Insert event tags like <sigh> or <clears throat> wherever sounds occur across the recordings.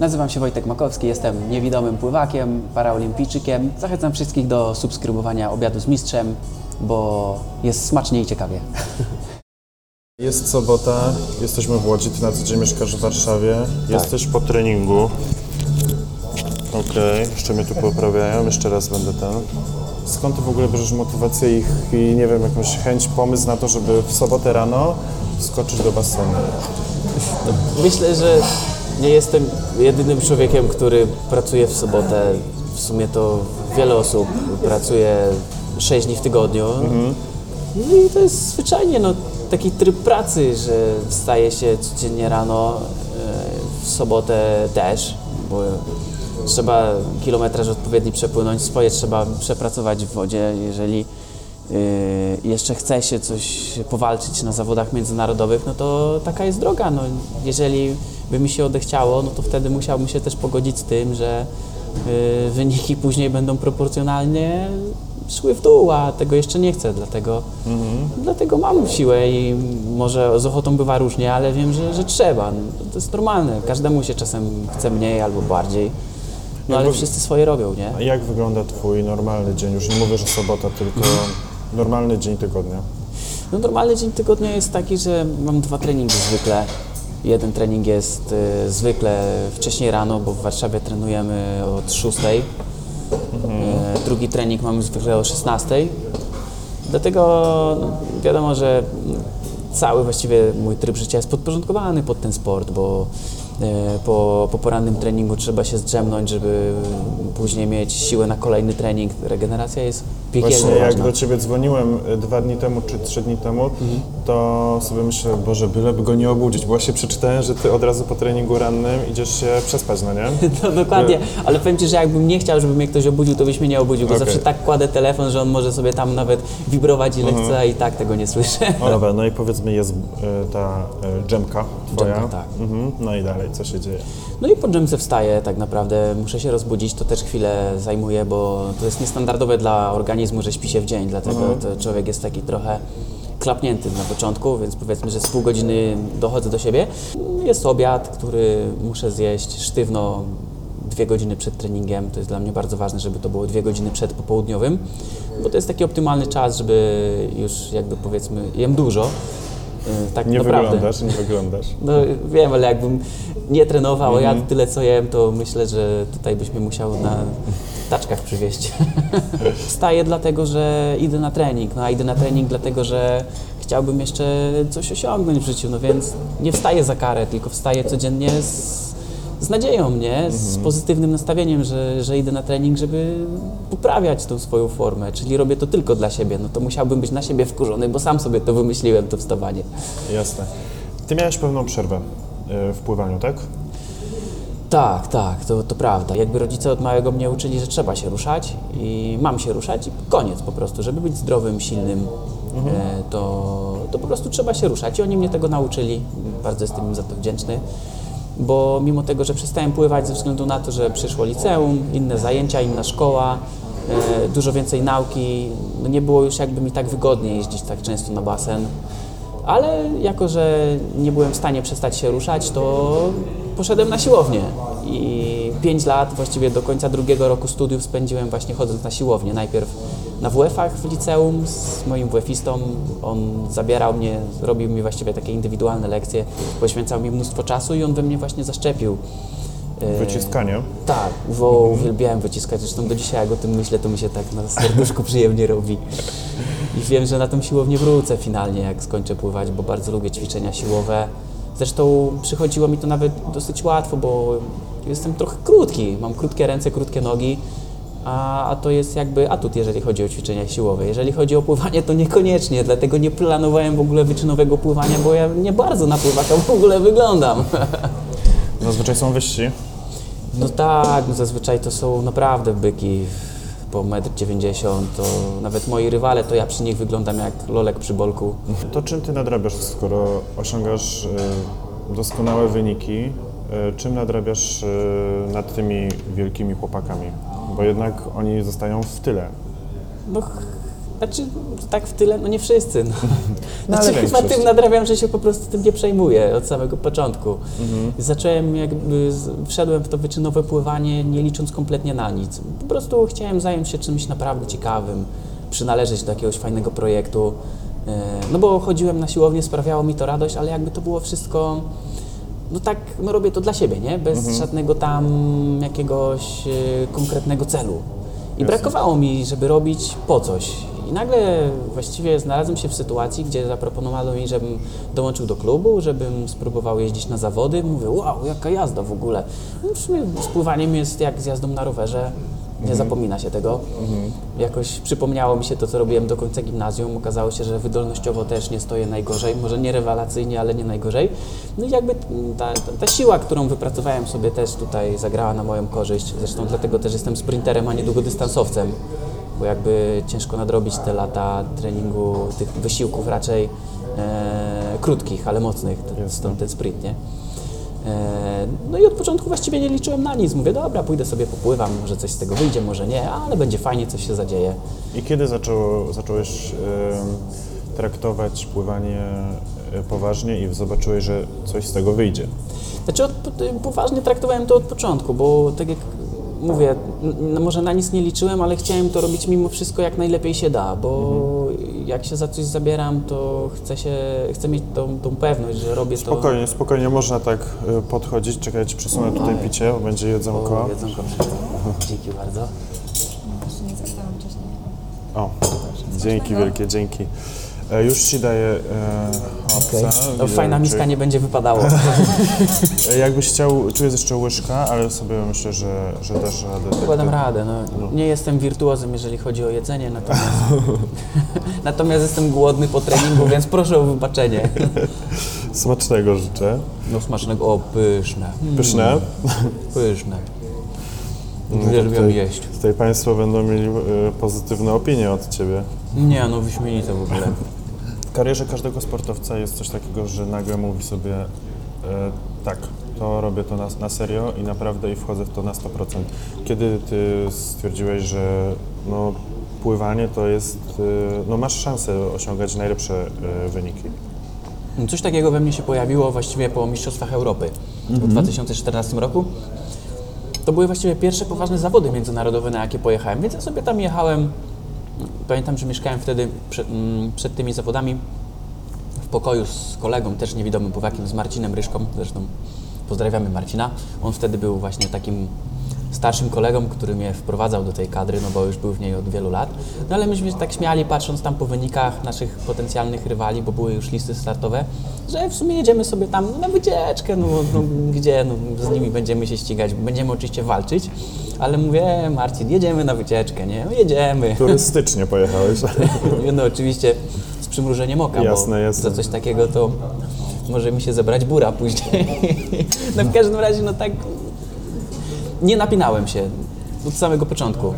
Nazywam się Wojtek Makowski, jestem niewidomym pływakiem, paraolimpijczykiem. Zachęcam wszystkich do subskrybowania obiadu z mistrzem, bo jest smacznie i ciekawie. <laughs> Jest sobota, jesteśmy w Łodzi, ty na co dzień mieszkasz w Warszawie. Jesteś po treningu. Okej, jeszcze mnie tu poprawiają, jeszcze raz będę ten. Skąd ty w ogóle bierzesz motywację ich i nie wiem, jakąś chęć, pomysł na to, żeby w sobotę rano skoczyć do basenu? Myślę, że nie jestem jedynym człowiekiem, który pracuje w sobotę. W sumie to wiele osób pracuje 6 dni w tygodniu. No i to jest zwyczajnie no, taki tryb pracy, że wstaje się codziennie rano, e, w sobotę też, bo trzeba kilometraż odpowiedni przepłynąć, swoje trzeba przepracować w wodzie, jeżeli jeszcze chce się coś powalczyć na zawodach międzynarodowych, no to taka jest droga. No, jeżeli by mi się odechciało, no to wtedy musiałbym się też pogodzić z tym, że yy, wyniki później będą proporcjonalnie szły w dół, a tego jeszcze nie chcę, dlatego, dlatego mam siłę i może z ochotą bywa różnie, ale wiem, że, że trzeba. No, to jest normalne, każdemu się czasem chce mniej albo bardziej, no ale wszyscy swoje robią, nie? A jak wygląda twój normalny dzień? Już nie mówię, że sobota, tylko <laughs> normalny dzień tygodnia. No normalny dzień tygodnia jest taki, że mam dwa treningi zwykle. Jeden trening jest y, zwykle wcześniej rano, bo w Warszawie trenujemy od 6. Y, drugi trening mamy zwykle o 16. Dlatego no, wiadomo, że cały właściwie mój tryb życia jest podporządkowany pod ten sport, bo po, po porannym treningu trzeba się zdrzemnąć, żeby później mieć siłę na kolejny trening. Regeneracja jest piekielnie Właśnie jak ważna. do ciebie dzwoniłem y, dwa dni temu czy trzy dni temu, Mhm. to sobie myślę, Boże, byleby go nie obudzić. Bo właśnie przeczytałem, że ty od razu po treningu rannym idziesz się przespać, no nie? <laughs> No dokładnie, ale powiem Ci, że jakbym nie chciał, żeby mnie ktoś obudził, to byś mnie nie obudził, bo Okej. zawsze tak kładę telefon, że on może sobie tam nawet wibrować ile chce, a i tak tego nie słyszę. O, <laughs> dobra, no i powiedzmy jest ta dżemka twoja. Dżemka, tak. Mhm. No i dalej, co się dzieje? No i po dżemce wstaję tak naprawdę, muszę się rozbudzić, to też chwilę zajmuje, bo to jest niestandardowe dla organizmu, że śpi się w dzień, dlatego to człowiek jest taki trochę klapnięty na początku, więc powiedzmy, że z pół godziny dochodzę do siebie. Jest obiad, który muszę zjeść sztywno dwie godziny przed treningiem. To jest dla mnie bardzo ważne, żeby to było dwie godziny przed popołudniowym, bo to jest taki optymalny czas, żeby już jakby powiedzmy, jem dużo. Yy, Tak Nie naprawdę. wyglądasz, nie wyglądasz. <laughs> No wiem, ale jakbym nie trenował, Mhm. jadł tyle co jem, to myślę, że tutaj byś mnie musiał na taczkach przywieźć. <laughs> Wstaję dlatego, że idę na trening, no a idę na trening dlatego, że chciałbym jeszcze coś osiągnąć w życiu, no więc nie wstaję za karę, tylko wstaję codziennie z, z nadzieją, nie? Z Mhm. pozytywnym nastawieniem, że, że idę na trening, żeby poprawiać tą swoją formę, czyli robię to tylko dla siebie, no to musiałbym być na siebie wkurzony, bo sam sobie to wymyśliłem, to wstawanie. Jasne. Ty miałeś pewną przerwę y, w pływaniu, tak? Tak, tak, to, to prawda. Jakby rodzice od małego mnie uczyli, że trzeba się ruszać i mam się ruszać i koniec po prostu. Żeby być zdrowym, silnym, e, to, to po prostu trzeba się ruszać i oni mnie tego nauczyli. Bardzo jestem im za to wdzięczny. Bo mimo tego, że przestałem pływać ze względu na to, że przyszło liceum, inne zajęcia, inna szkoła, e, dużo więcej nauki, no nie było już jakby mi tak wygodnie jeździć tak często na basen. Ale jako, że nie byłem w stanie przestać się ruszać, to poszedłem na siłownię. I 5 lat, właściwie do końca drugiego roku studiów spędziłem właśnie chodząc na siłownię. Najpierw na WF-ach w liceum z moim WF-istą. On zabierał mnie, robił mi właściwie takie indywidualne lekcje, poświęcał mi mnóstwo czasu i on we mnie właśnie zaszczepił. e, Wyciskanie. tak, bo uwielbiałem wyciskać. Zresztą do dzisiaj, jak o tym myślę, to mi się tak na serduszku <laughs> przyjemnie robi. I wiem, że na tą siłownię wrócę finalnie, jak skończę pływać, bo bardzo lubię ćwiczenia siłowe. Zresztą przychodziło mi to nawet dosyć łatwo, bo jestem trochę krótki. Mam krótkie ręce, krótkie nogi, a, a to jest jakby atut, jeżeli chodzi o ćwiczenia siłowe. Jeżeli chodzi o pływanie, to niekoniecznie, dlatego nie planowałem w ogóle wyczynowego pływania, bo ja nie bardzo na pływaka w ogóle wyglądam. <laughs> Zazwyczaj są wyżsi. No tak, no zazwyczaj to są naprawdę byki po 1,90 m, to nawet moi rywale, to ja przy nich wyglądam jak lolek przy bolku. To czym ty nadrabiasz, skoro osiągasz y, doskonałe wyniki? Y, czym nadrabiasz y, nad tymi wielkimi chłopakami? Bo jednak oni zostają w tyle. No Znaczy, tak w tyle, no nie wszyscy. No. <laughs> No, Znaczy, chyba większość. tym nadrabiam, że się po prostu tym nie przejmuję od samego początku. Mhm. Zacząłem jakby, wszedłem w to wyczynowe pływanie nie licząc kompletnie na nic. Po prostu chciałem zająć się czymś naprawdę ciekawym, przynależeć do jakiegoś fajnego projektu. E, No bo chodziłem na siłownię, sprawiało mi to radość, ale jakby to było wszystko no tak, no robię to dla siebie, nie? Bez żadnego tam jakiegoś e, konkretnego celu. I brakowało mi, żeby robić po coś. I nagle właściwie znalazłem się w sytuacji, gdzie zaproponowano mi, żebym dołączył do klubu, żebym spróbował jeździć na zawody. Mówię, wow, jaka jazda w ogóle. No w sumie z pływaniem jest jak z jazdą na rowerze. Nie zapomina się tego. Jakoś przypomniało mi się to, co robiłem do końca gimnazjum. Okazało się, że wydolnościowo też nie stoję najgorzej. Może nie rewelacyjnie, ale nie najgorzej. No i jakby ta, ta, ta siła, którą wypracowałem sobie też tutaj zagrała na moją korzyść. Zresztą dlatego też jestem sprinterem, a nie długodystansowcem. Bo jakby ciężko nadrobić te lata treningu, tych wysiłków raczej e, krótkich, ale mocnych. Stąd ten sprint, nie? E, No i od początku właściwie nie liczyłem na nic. Mówię, dobra, pójdę sobie popływam, może coś z tego wyjdzie, może nie, ale będzie fajnie, coś się zadzieje. I kiedy zaczęło, zacząłeś traktować pływanie e, poważnie i zobaczyłeś, że coś z tego wyjdzie? Znaczy, od, poważnie traktowałem to od początku, bo tak jak mówię, no może na nic nie liczyłem, ale chciałem to robić mimo wszystko jak najlepiej się da, bo jak się za coś zabieram, to chcę, się, chcę mieć tą, tą pewność, że robię to... Spokojnie, spokojnie, można tak e, podchodzić. Czekaj, ci przesunę tutaj picie, bo będzie jedzonko. O, jedzonko. <laughs> Dzięki bardzo. Jeszcze nie zostałam wcześniej. O, dzięki wielkie, dzięki. E, Już ci daję e, Okej. To fajna widelczyk. miska nie będzie wypadała. <laughs> E, Jakbyś chciał, tu jest jeszcze łyżka, ale sobie myślę, że, że dasz radę. tak- Kładam tak- radę. No, nie jestem wirtuozem, jeżeli chodzi o jedzenie, natomiast, <laughs> natomiast jestem głodny po treningu, więc proszę o wybaczenie. <laughs> Smacznego życzę. No smacznego, o pyszne, Pyszne. pyszne. No, Uwielbiam jeść. Tutaj Państwo będą mieli e, pozytywne opinie od Ciebie. Nie, no wyśmienite w ogóle. W karierze każdego sportowca jest coś takiego, że nagle mówi sobie e, tak, to robię to na, na serio i naprawdę i wchodzę w to na 100%. Kiedy Ty stwierdziłeś, że no, pływanie to jest, e, no masz szansę osiągać najlepsze e, wyniki? No, Coś takiego we mnie się pojawiło właściwie po Mistrzostwach Europy w 2014 roku. To były właściwie pierwsze poważne zawody międzynarodowe, na jakie pojechałem, więc ja sobie tam jechałem. Pamiętam, że mieszkałem wtedy przed, mm, przed tymi zawodami w pokoju z kolegą, też niewidomym pływakiem, z Marcinem Ryszką, zresztą pozdrawiamy Marcina. On wtedy był właśnie takim starszym kolegą, który mnie wprowadzał do tej kadry, no bo już był w niej od wielu lat. No ale myśmy się tak śmiali, patrząc tam po wynikach naszych potencjalnych rywali, bo były już listy startowe, że w sumie jedziemy sobie tam na wycieczkę, no, no gdzie, no, z nimi będziemy się ścigać, będziemy oczywiście walczyć, ale mówię, Marcin, jedziemy na wycieczkę, nie? No jedziemy. Turystycznie pojechałeś. <laughs> No oczywiście z przymrużeniem oka, Jasne, bo jasne. za coś takiego to może mi się zebrać bura później. <laughs> No w każdym razie, no tak nie napinałem się od samego początku.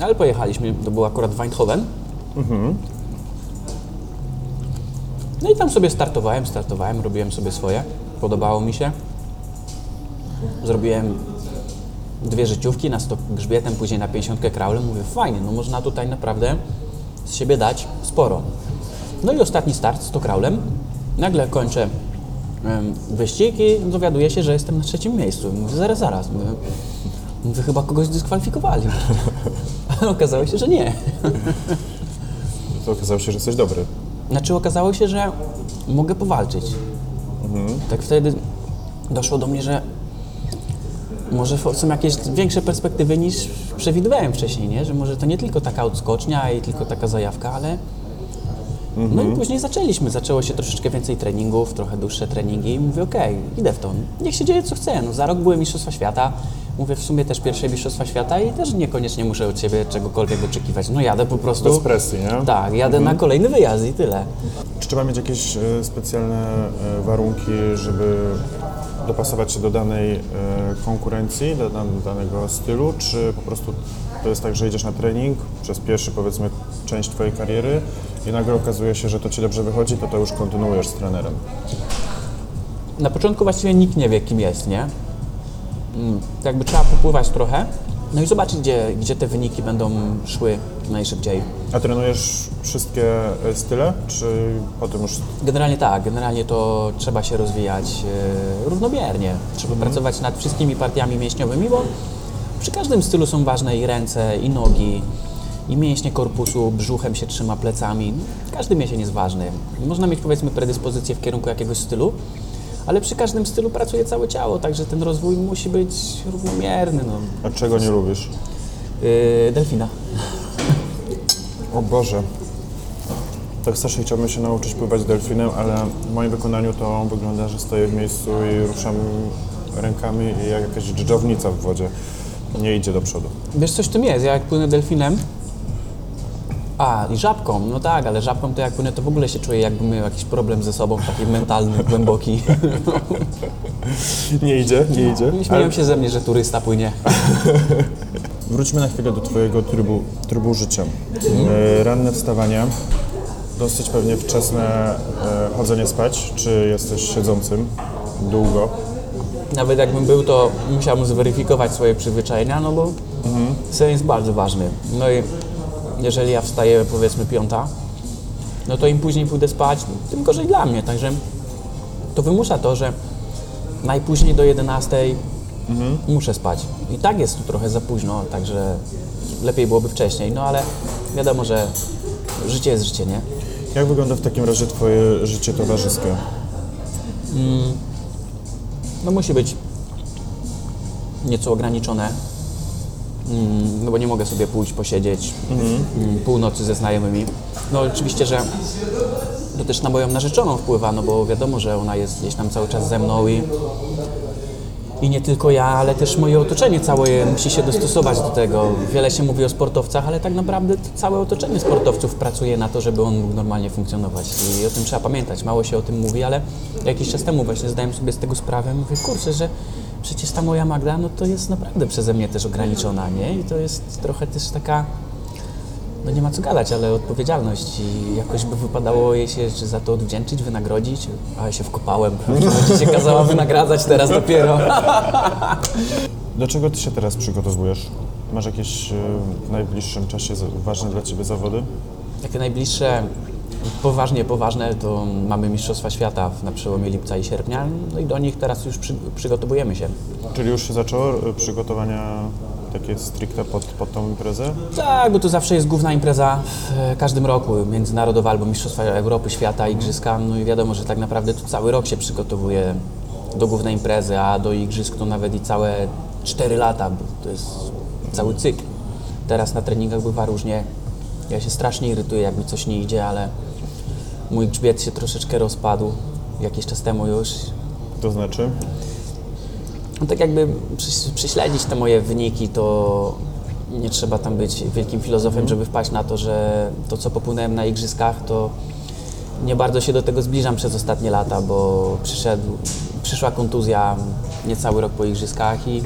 Ale pojechaliśmy, to był akurat Eindhoven. No i tam sobie startowałem, startowałem, robiłem sobie swoje. Podobało mi się. Zrobiłem dwie życiówki na 100 grzbietem, później na 50 kraulem. Mówię, fajnie, no można tutaj naprawdę z siebie dać sporo. No i ostatni start 100 kraulem. Nagle kończę wyścig i dowiaduję się, że jestem na trzecim miejscu. Mówię, zaraz, zaraz. Mówię, mówię chyba kogoś dyskwalifikowali. Ale <laughs> okazało się, że nie. To okazało się, że jesteś dobry. Znaczy okazało się, że mogę powalczyć. Tak wtedy doszło do mnie, że może są jakieś większe perspektywy niż przewidywałem wcześniej, nie? Że może to nie tylko taka odskocznia i tylko taka zajawka, ale... No i później zaczęliśmy, zaczęło się troszeczkę więcej treningów, trochę dłuższe treningi i mówię, okej, idę w to, niech się dzieje co chce. No, za rok były Mistrzostwa Świata, mówię w sumie też pierwsze Mistrzostwa Świata i też niekoniecznie muszę od siebie czegokolwiek oczekiwać. No jadę po prostu... Bez presji, nie? Tak, jadę na kolejny wyjazd i tyle. Czy trzeba mieć jakieś e, specjalne e, warunki, żeby dopasować się do danej e, konkurencji, do dan- danego stylu, czy po prostu to jest tak, że idziesz na trening przez pierwszy, powiedzmy, część Twojej kariery i nagle okazuje się, że to Ci dobrze wychodzi, to to już kontynuujesz z trenerem? Na początku właściwie nikt nie wie, kim jest, nie? Mm, jakby trzeba popływać trochę No i zobaczyć, gdzie, gdzie te wyniki będą szły najszybciej. A trenujesz wszystkie e, style, czy potem już Generalnie tak, generalnie to trzeba się rozwijać e, równomiernie. Trzeba pracować nad wszystkimi partiami mięśniowymi, bo przy każdym stylu są ważne i ręce, i nogi, i mięśnie korpusu, brzuchem się trzyma plecami. Każdy mięsień jest ważny. Można mieć powiedzmy predyspozycję w kierunku jakiegoś stylu, ale przy każdym stylu pracuje całe ciało, także ten rozwój musi być równomierny. No. a czego nie lubisz? Yy, delfina. O Boże. Tak strasznie chciałbym się nauczyć pływać delfinem, ale w moim wykonaniu to wygląda, że stoję w miejscu i ruszam rękami i jak jakaś dżdżownica w wodzie. Nie idzie do przodu. Wiesz, coś w tym jest. Ja jak płynę delfinem. A, i żabką, no tak, ale żabką to jak płynę, to w ogóle się czuję, jakbym miał jakiś problem ze sobą, taki mentalny, <laughs> głęboki. Nie idzie, nie idzie. Śmieją się ze mnie, że turysta płynie. <laughs> Wróćmy na chwilę do Twojego trybu, trybu życia. E, Ranne wstawanie, dosyć pewnie wczesne e, chodzenie spać. Czy jesteś siedzącym długo? Nawet jakbym był, to musiałbym zweryfikować swoje przyzwyczajenia, no bo sen jest bardzo ważny. No i jeżeli ja wstaję powiedzmy piąta, no to im później pójdę spać, tym gorzej dla mnie. Także to wymusza to, że najpóźniej do 11 muszę spać. I tak jest tu trochę za późno, także lepiej byłoby wcześniej. No ale wiadomo, że życie jest życie, nie? Jak wygląda w takim razie Twoje życie towarzyskie? No musi być nieco ograniczone. Mm, No bo nie mogę sobie pójść posiedzieć mm, północy ze znajomymi. No oczywiście, że to też na moją narzeczoną wpływa, no bo wiadomo, że ona jest gdzieś tam cały czas ze mną i, i nie tylko ja, ale też moje otoczenie całe musi się dostosować do tego. Wiele się mówi o sportowcach, ale tak naprawdę całe otoczenie sportowców pracuje na to, żeby on mógł normalnie funkcjonować. I o tym trzeba pamiętać. Mało się o tym mówi, ale jakiś czas temu właśnie zdałem sobie z tego sprawę. Mówię, kurczę, że przecież ta moja Magda, no to jest naprawdę przeze mnie też ograniczona, nie? I to jest trochę też taka no nie ma co gadać, ale odpowiedzialność i jakoś by wypadało jej się czy za to odwdzięczyć, wynagrodzić, a ja się wkopałem. Będzie się kazała wynagradzać teraz dopiero. <laughs> Do czego Ty się teraz przygotowujesz? Masz jakieś e, w najbliższym czasie za- ważne dla Ciebie zawody? Takie najbliższe, poważnie poważne, to mamy Mistrzostwa Świata na przełomie lipca i sierpnia, no i do nich teraz już przy, przygotowujemy się. Czyli już się zaczęło e, przygotowania takie stricte pod, pod tą imprezę? Tak, bo to zawsze jest główna impreza w e, każdym roku, międzynarodowa albo Mistrzostwa Europy, Świata, Igrzyska, no i wiadomo, że tak naprawdę to cały rok się przygotowuje do głównej imprezy, a do Igrzysk to nawet i całe 4 lata, bo to jest cały cykl. Teraz na treningach bywa różnie, ja się strasznie irytuję, jak mi coś nie idzie, ale mój grzbiet się troszeczkę rozpadł jakiś czas temu już, To znaczy? No tak jakby prześ- prześledzić te moje wyniki, to nie trzeba tam być wielkim filozofem, żeby wpaść na to, że to, co popłynąłem na igrzyskach, to nie bardzo się do tego zbliżam przez ostatnie lata, bo przyszedł, przyszła kontuzja niecały rok po igrzyskach i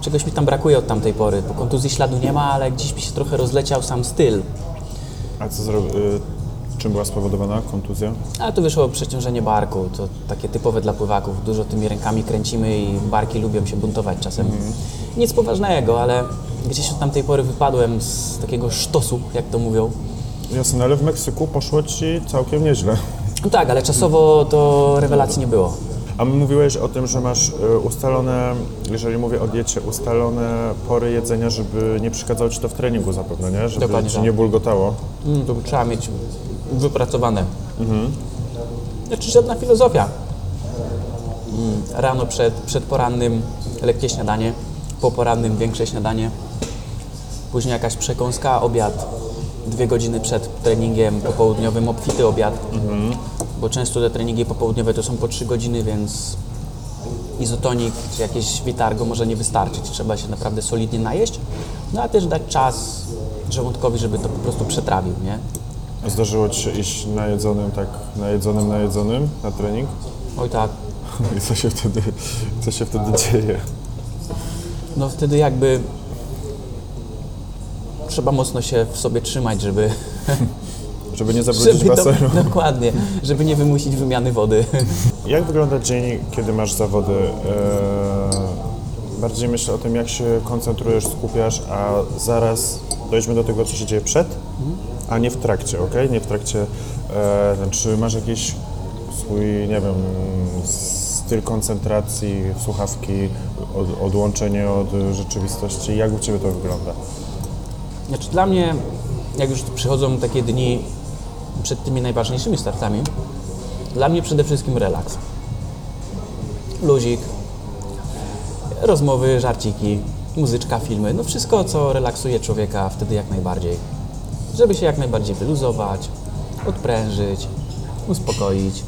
czegoś mi tam brakuje od tamtej pory. Po kontuzji śladu nie ma, ale gdzieś mi się trochę rozleciał sam styl. A co zro... czym była spowodowana kontuzja? A to wyszło przeciążenie barku, to takie typowe dla pływaków. Dużo tymi rękami kręcimy i barki lubią się buntować czasem. Nic poważnego, ale gdzieś od tamtej pory wypadłem z takiego sztosu, jak to mówią. Jasne, ale w Meksyku poszło Ci całkiem nieźle. No tak, ale czasowo to rewelacji nie było. A mówiłeś o tym, że masz y, ustalone, jeżeli mówię o diecie, ustalone pory jedzenia, żeby nie przeszkadzało Ci to w treningu zapewne, nie? Żeby Dokładnie Ci tak. nie bulgotało. Mm, to trzeba mieć wypracowane. Znaczy żadna filozofia. Rano przed, przed porannym lekkie śniadanie, po porannym większe śniadanie, później jakaś przekąska, obiad, dwie godziny przed treningiem popołudniowym obfity obiad, bo często te treningi popołudniowe to są po trzy godziny, więc izotonik czy jakieś witargo może nie wystarczyć. Trzeba się naprawdę solidnie najeść, no a też dać czas żołądkowi, żeby to po prostu przetrawił, nie? Zdarzyło Ci się iść najedzonym, tak najedzonym, najedzonym na trening? Oj tak, <laughs> I co się wtedy, co się wtedy dzieje? no wtedy jakby trzeba mocno się w sobie trzymać, żeby, <laughs> Żeby nie zabrudzić żeby basenu. <laughs> dokładnie, żeby nie wymusić wymiany wody. Jak wygląda dzień, kiedy masz zawody? Eee, Bardziej myślę o tym, jak się koncentrujesz, skupiasz, a zaraz dojdźmy do tego, co się dzieje przed, a nie w trakcie, ok? Nie w trakcie. E, czy masz jakiś swój, nie wiem, styl koncentracji, słuchawki, od, odłączenie od rzeczywistości? Jak u Ciebie to wygląda? Znaczy dla mnie, jak już przychodzą takie dni przed tymi najważniejszymi startami, dla mnie przede wszystkim relaks. Luzik, rozmowy, żarciki, muzyczka, filmy, no wszystko, co relaksuje człowieka wtedy jak najbardziej. Żeby się jak najbardziej wyluzować, odprężyć, uspokoić.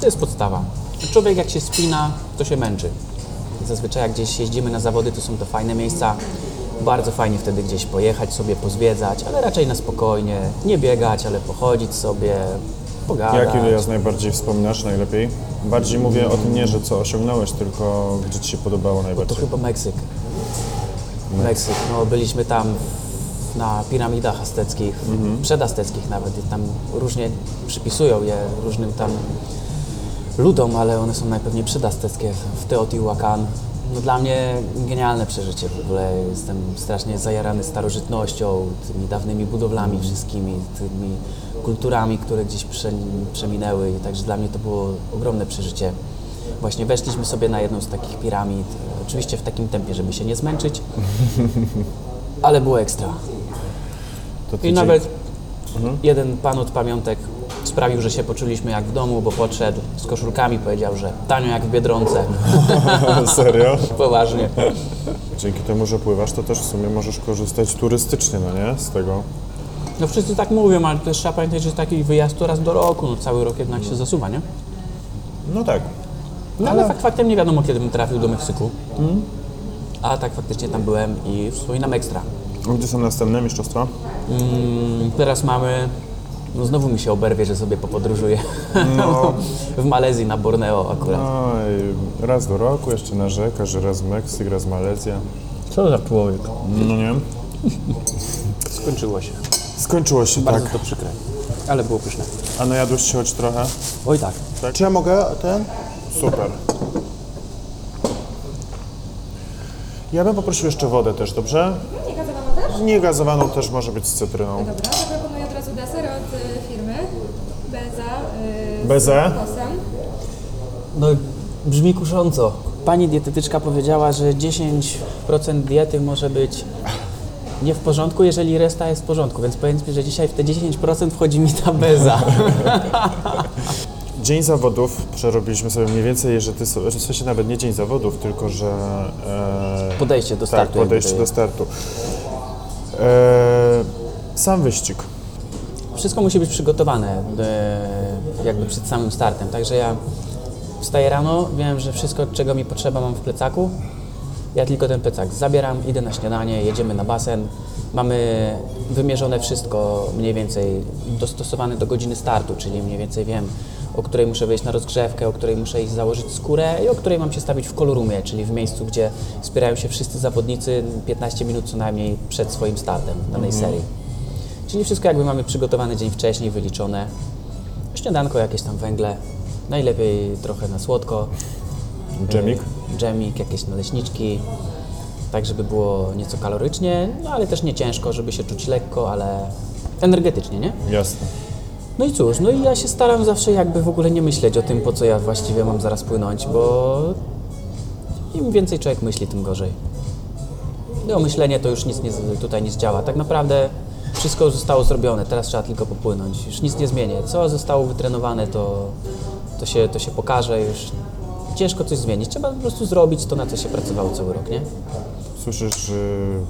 To jest podstawa. Człowiek jak się spina, to się męczy. Zazwyczaj jak gdzieś jeździmy na zawody, to są to fajne miejsca. Bardzo fajnie wtedy gdzieś pojechać sobie, pozwiedzać, ale raczej na spokojnie. Nie biegać, ale pochodzić sobie, pogadać. Jaki wyjazd najbardziej wspominasz, najlepiej? Bardziej mówię o tym nie, że co osiągnąłeś, tylko gdzie Ci się podobało To najbardziej. chyba Meksyk. Meksyk, no byliśmy tam na piramidach azteckich, przedazteckich nawet i tam różnie przypisują je różnym tam ludom, ale one są najpewniej przedazteckie w Teotihuacan. No dla mnie genialne przeżycie w ogóle. Jestem strasznie zajarany starożytnością, tymi dawnymi budowlami wszystkimi, tymi kulturami, które gdzieś prze, przeminęły i także dla mnie to było ogromne przeżycie. Właśnie weszliśmy sobie na jedną z takich piramid, oczywiście w takim tempie, żeby się nie zmęczyć, <laughs> ale było ekstra. To I tydzień- nawet jeden pan od pamiątek sprawił, że się poczuliśmy jak w domu, bo podszedł z koszulkami, powiedział, że tanio jak w Biedronce. <laughs> Serio? Poważnie. Dzięki temu, że pływasz, to też w sumie możesz korzystać turystycznie, no nie? Z tego. No wszyscy tak mówią, ale też trzeba pamiętać, że taki wyjazd to raz do roku, no cały rok jednak się zasuwa, nie? No tak. No ale fakt faktem nie wiadomo, kiedy bym trafił do Meksyku. A tak faktycznie tam byłem i wspominam ekstra. A Gdzie są następne mistrzostwa? Mm, Teraz mamy, no znowu mi się oberwie, że sobie popodróżuję. <laughs> w Malezji, na Borneo akurat. No i raz do roku jeszcze narzekasz, że raz Meksyk, raz Malezja. Co za człowiek? No nie? Skończyło się. Skończyło się Bardzo tak. to przykre. Ale było pyszne. A najadłeś się choć trochę? Oj tak. Tak. Czy ja mogę ten? Super. Ja bym poprosił jeszcze wodę też, dobrze? Nie gazowaną też? Może być z cytryną. Dobra, to proponuję od razu deser od y, firmy. Beza. Y, Beze? Z kokosem. No brzmi kusząco. Pani dietetyczka powiedziała, że 10% diety może być nie w porządku, jeżeli reszta jest w porządku, więc powiedz mi, że dzisiaj w te 10% wchodzi mi ta beza. <laughs> Dzień zawodów przerobiliśmy sobie mniej więcej, że ty w sensie nawet nie dzień zawodów, tylko że... E, Podejście do tak, startu. jakby podejście to do jest. startu. E, sam wyścig. Wszystko musi być przygotowane e, jakby przed samym startem, także ja wstaję rano, wiem, że wszystko, czego mi potrzeba mam w plecaku, ja tylko ten plecak zabieram, idę na śniadanie, jedziemy na basen, mamy wymierzone wszystko mniej więcej dostosowane do godziny startu, czyli mniej więcej wiem, o której muszę wejść na rozgrzewkę, o której muszę iść założyć skórę i o której mam się stawić w kolorumie, czyli w miejscu, gdzie spierają się wszyscy zawodnicy 15 minut co najmniej przed swoim startem danej serii. Czyli wszystko jakby mamy przygotowane dzień wcześniej, wyliczone. Śniadanko, jakieś tam węgle, najlepiej trochę na słodko. Dżemik? Dżemik, jakieś naleśniczki, tak żeby było nieco kalorycznie, no ale też nie ciężko, żeby się czuć lekko, ale energetycznie, nie? Jasne. No i cóż, no i ja się staram zawsze jakby w ogóle nie myśleć o tym, po co ja właściwie mam zaraz płynąć, bo im więcej człowiek myśli, tym gorzej. No myślenie to już nic nie, tutaj nie zdziała. Tak naprawdę wszystko już zostało zrobione, teraz trzeba tylko popłynąć. Już nic nie zmienię. Co zostało wytrenowane, to, to, się, to się pokaże. Już ciężko coś zmienić. Trzeba po prostu zrobić to, na co się pracowało cały rok, nie? Słyszysz y,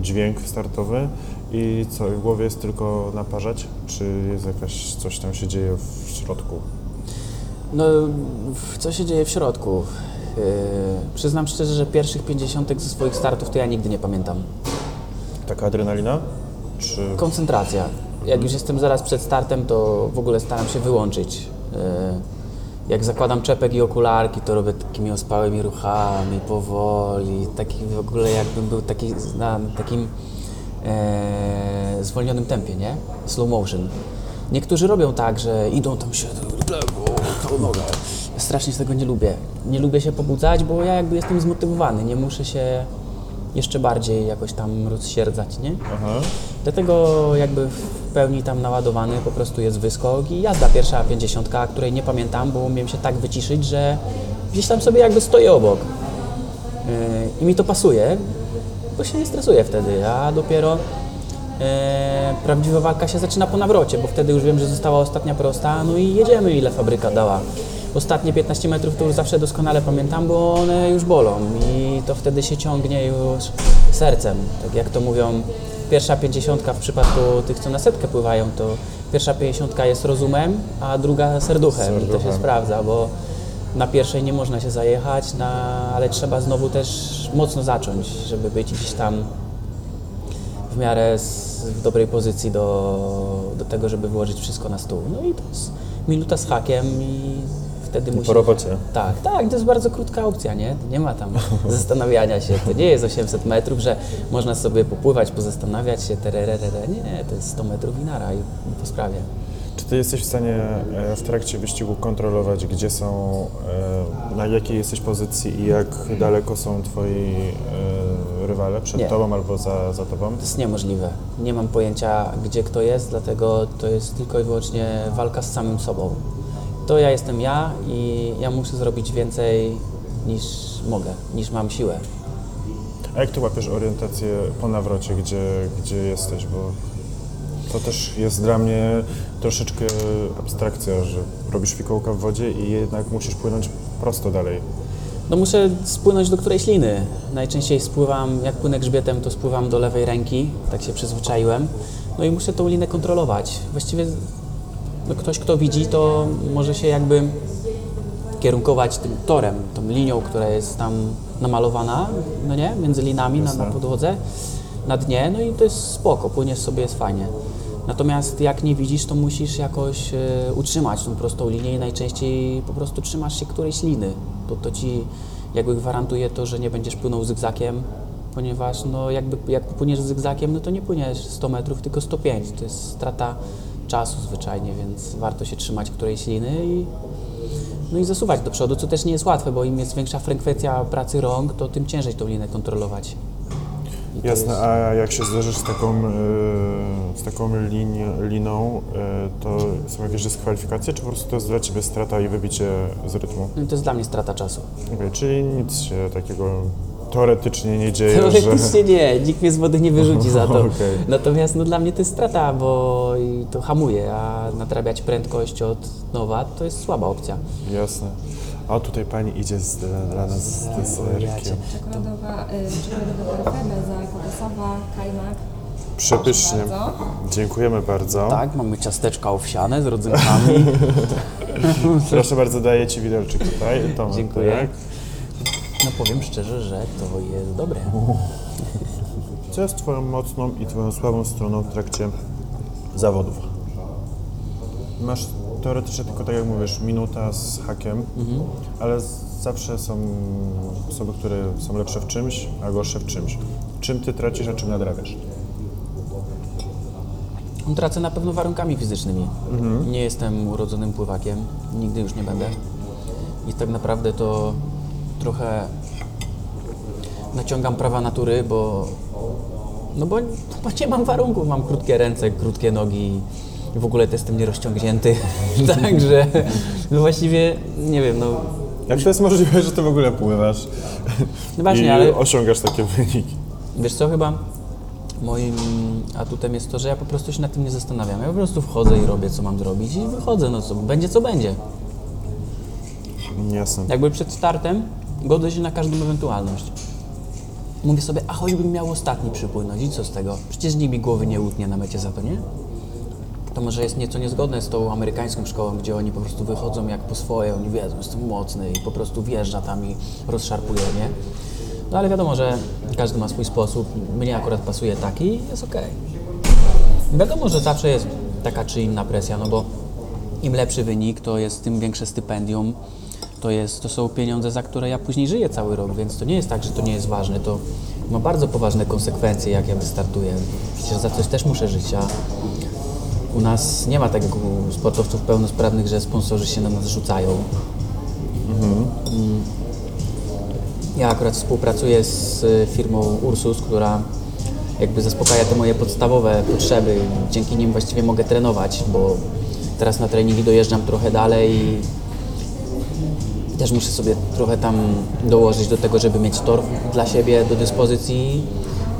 dźwięk startowy i co, w głowie jest tylko naparzać? Czy jest jakaś, coś tam się dzieje w środku? No, co się dzieje w środku? Yy, przyznam szczerze, że pierwszych 50 ze swoich startów to ja nigdy nie pamiętam. Taka adrenalina? Czy... Koncentracja. Jak już jestem zaraz przed startem, to w ogóle staram się wyłączyć. Yy, Jak zakładam czepek i okularki, to robię takimi ospałymi ruchami, powoli, taki w ogóle jakbym był taki na takim e, zwolnionym tempie, nie? Slow motion. Niektórzy robią tak, że idą tam się lewo, tą nogę, strasznie tego nie lubię. Nie lubię się pobudzać, bo ja jakby jestem zmotywowany, nie muszę się jeszcze bardziej jakoś tam rozsierdzać, nie? Aha. Dlatego jakby pełni tam naładowany po prostu jest wyskok i jazda pierwsza 50, której nie pamiętam, bo umiem się tak wyciszyć, że gdzieś tam sobie jakby stoję obok. Yy, I mi to pasuje, bo się nie stresuję wtedy, a dopiero yy, prawdziwa walka się zaczyna po nawrocie, bo wtedy już wiem, że została ostatnia prosta, no i jedziemy ile fabryka dała. Ostatnie 15 metrów to już zawsze doskonale pamiętam, bo one już bolą i to wtedy się ciągnie już sercem. Tak jak to mówią, pierwsza 50 w przypadku tych, co na setkę pływają, to pierwsza 50 jest rozumem, a druga serduchem. I to się Serduchem. sprawdza, bo na pierwszej nie można się zajechać, na, ale trzeba znowu też mocno zacząć, żeby być gdzieś tam w miarę z, w dobrej pozycji do, do tego, żeby wyłożyć wszystko na stół. No i to jest minuta z hakiem i wtedy musi... robocie. Tak, tak, to jest bardzo krótka opcja, nie? Nie ma tam <laughs> zastanawiania się. To nie jest 800 metrów, że można sobie popływać, pozastanawiać się, tererere. Nie, to jest 100 metrów i nara i po sprawie. Czy ty jesteś w stanie e, w trakcie wyścigu kontrolować, gdzie są, e, na jakiej jesteś pozycji i jak daleko są twoi e, rywale przed Nie. tobą albo za, za tobą? To jest niemożliwe. Nie mam pojęcia, gdzie kto jest, dlatego to jest tylko i wyłącznie walka z samym sobą. To ja jestem ja i ja muszę zrobić więcej niż mogę, niż mam siłę. A jak ty łapiesz orientację po nawrocie, gdzie, gdzie jesteś? Bo to też jest dla mnie troszeczkę abstrakcja, że robisz fikołka w wodzie i jednak musisz płynąć prosto dalej. No muszę spłynąć do którejś liny. Najczęściej spływam, jak płynę grzbietem, to spływam do lewej ręki, tak się przyzwyczaiłem. No i muszę tą linę kontrolować. Właściwie no ktoś, kto widzi, to może się jakby kierunkować tym torem, tą linią, która jest tam namalowana, no nie, między linami na, na podłodze, na dnie, no i to jest spoko, płyniesz sobie, jest fajnie. Natomiast jak nie widzisz, to musisz jakoś e, utrzymać tą prostą linię i najczęściej po prostu trzymasz się którejś liny, bo to ci jakby gwarantuje to, że nie będziesz płynął zygzakiem, ponieważ no jakby jak płyniesz zygzakiem, no to nie płyniesz 100 metrów, tylko 105, to jest strata czasu zwyczajnie, więc warto się trzymać którejś liny i no i zasuwać do przodu, co też nie jest łatwe, bo im jest większa frekwencja pracy rąk, to tym ciężej tą linę kontrolować. I Jasne, jest- a jak się zderzysz z taką, e, z taką lini- liną, e, to są jakieś dyskwalifikacje, czy po prostu to jest dla Ciebie strata i wybicie z rytmu? no to jest dla mnie strata czasu. Okej, czyli nic się takiego teoretycznie nie dzieje, Teoretycznie nie, nikt mnie z wody nie wyrzuci za to. <laughs> Okej. Natomiast no, dla mnie to jest strata, bo i to hamuje, a nadrabiać prędkość od nowa to jest słaba opcja. że... Jasne. A tutaj Pani idzie z, dla nas z deserkiem. Czekoladowa, y, czekoladowe parfait, beza kokosowa, kajmak. Przepysznie. Bardzo. Dziękujemy bardzo. Tak, mamy ciasteczka owsiane z rodzynkami. <laughs> Proszę bardzo, daję Ci widelczyk tutaj. Tomek, Dziękuję. tak? No powiem szczerze, że to jest dobre. <laughs> Co jest Twoją mocną i Twoją słabą stroną w trakcie zawodów? Masz teoretycznie tylko, tak jak mówisz, minuta z hakiem, ale z- zawsze są osoby, które są lepsze w czymś, a gorsze w czymś. Czym Ty tracisz, a czym nadrabiasz? Tracę na pewno warunkami fizycznymi. Nie jestem urodzonym pływakiem, nigdy już nie będę. I tak naprawdę to trochę naciągam prawa natury, bo, no bo, bo nie mam warunków. Mam krótkie ręce, krótkie nogi i w ogóle to jestem nierozciągnięty. <laughs> Także no właściwie nie wiem, no Jak to jest możliwe, że Ty w ogóle pływasz No właśnie, i ale- osiągasz takie wyniki? Wiesz co, chyba moim atutem jest to, że ja po prostu się nad tym nie zastanawiam. Ja po prostu wchodzę i robię, co mam zrobić i wychodzę, no co, będzie co będzie. Jasne. Jakby przed startem godzę się na każdą ewentualność. Mówię sobie, a choćbym miał ostatni przypłynąć i co z tego? Przecież nikt mi głowy nie utnie na mecie za to, nie? To może jest nieco niezgodne z tą amerykańską szkołą, gdzie oni po prostu wychodzą jak po swoje, oni wiedzą, jestem mocny i po prostu wjeżdża tam i rozszarpuje, nie? No ale wiadomo, że każdy ma swój sposób, mnie akurat pasuje taki jest okej. Wiadomo, że zawsze jest taka czy inna presja, no bo im lepszy wynik, to jest tym większe stypendium, to, jest, to są pieniądze, za które ja później żyję cały rok, więc to nie jest tak, że to nie jest ważne, to ma bardzo poważne konsekwencje, jak ja wystartuję. Przecież za coś też muszę żyć, a u nas nie ma tak jak u sportowców pełnosprawnych, że sponsorzy się na nas rzucają Mm. Ja akurat współpracuję z y, firmą Ursus, która jakby zaspokaja te moje podstawowe potrzeby. Dzięki nim właściwie mogę trenować, bo teraz na treningi dojeżdżam trochę dalej też muszę sobie trochę tam dołożyć do tego, żeby mieć tor dla siebie do dyspozycji.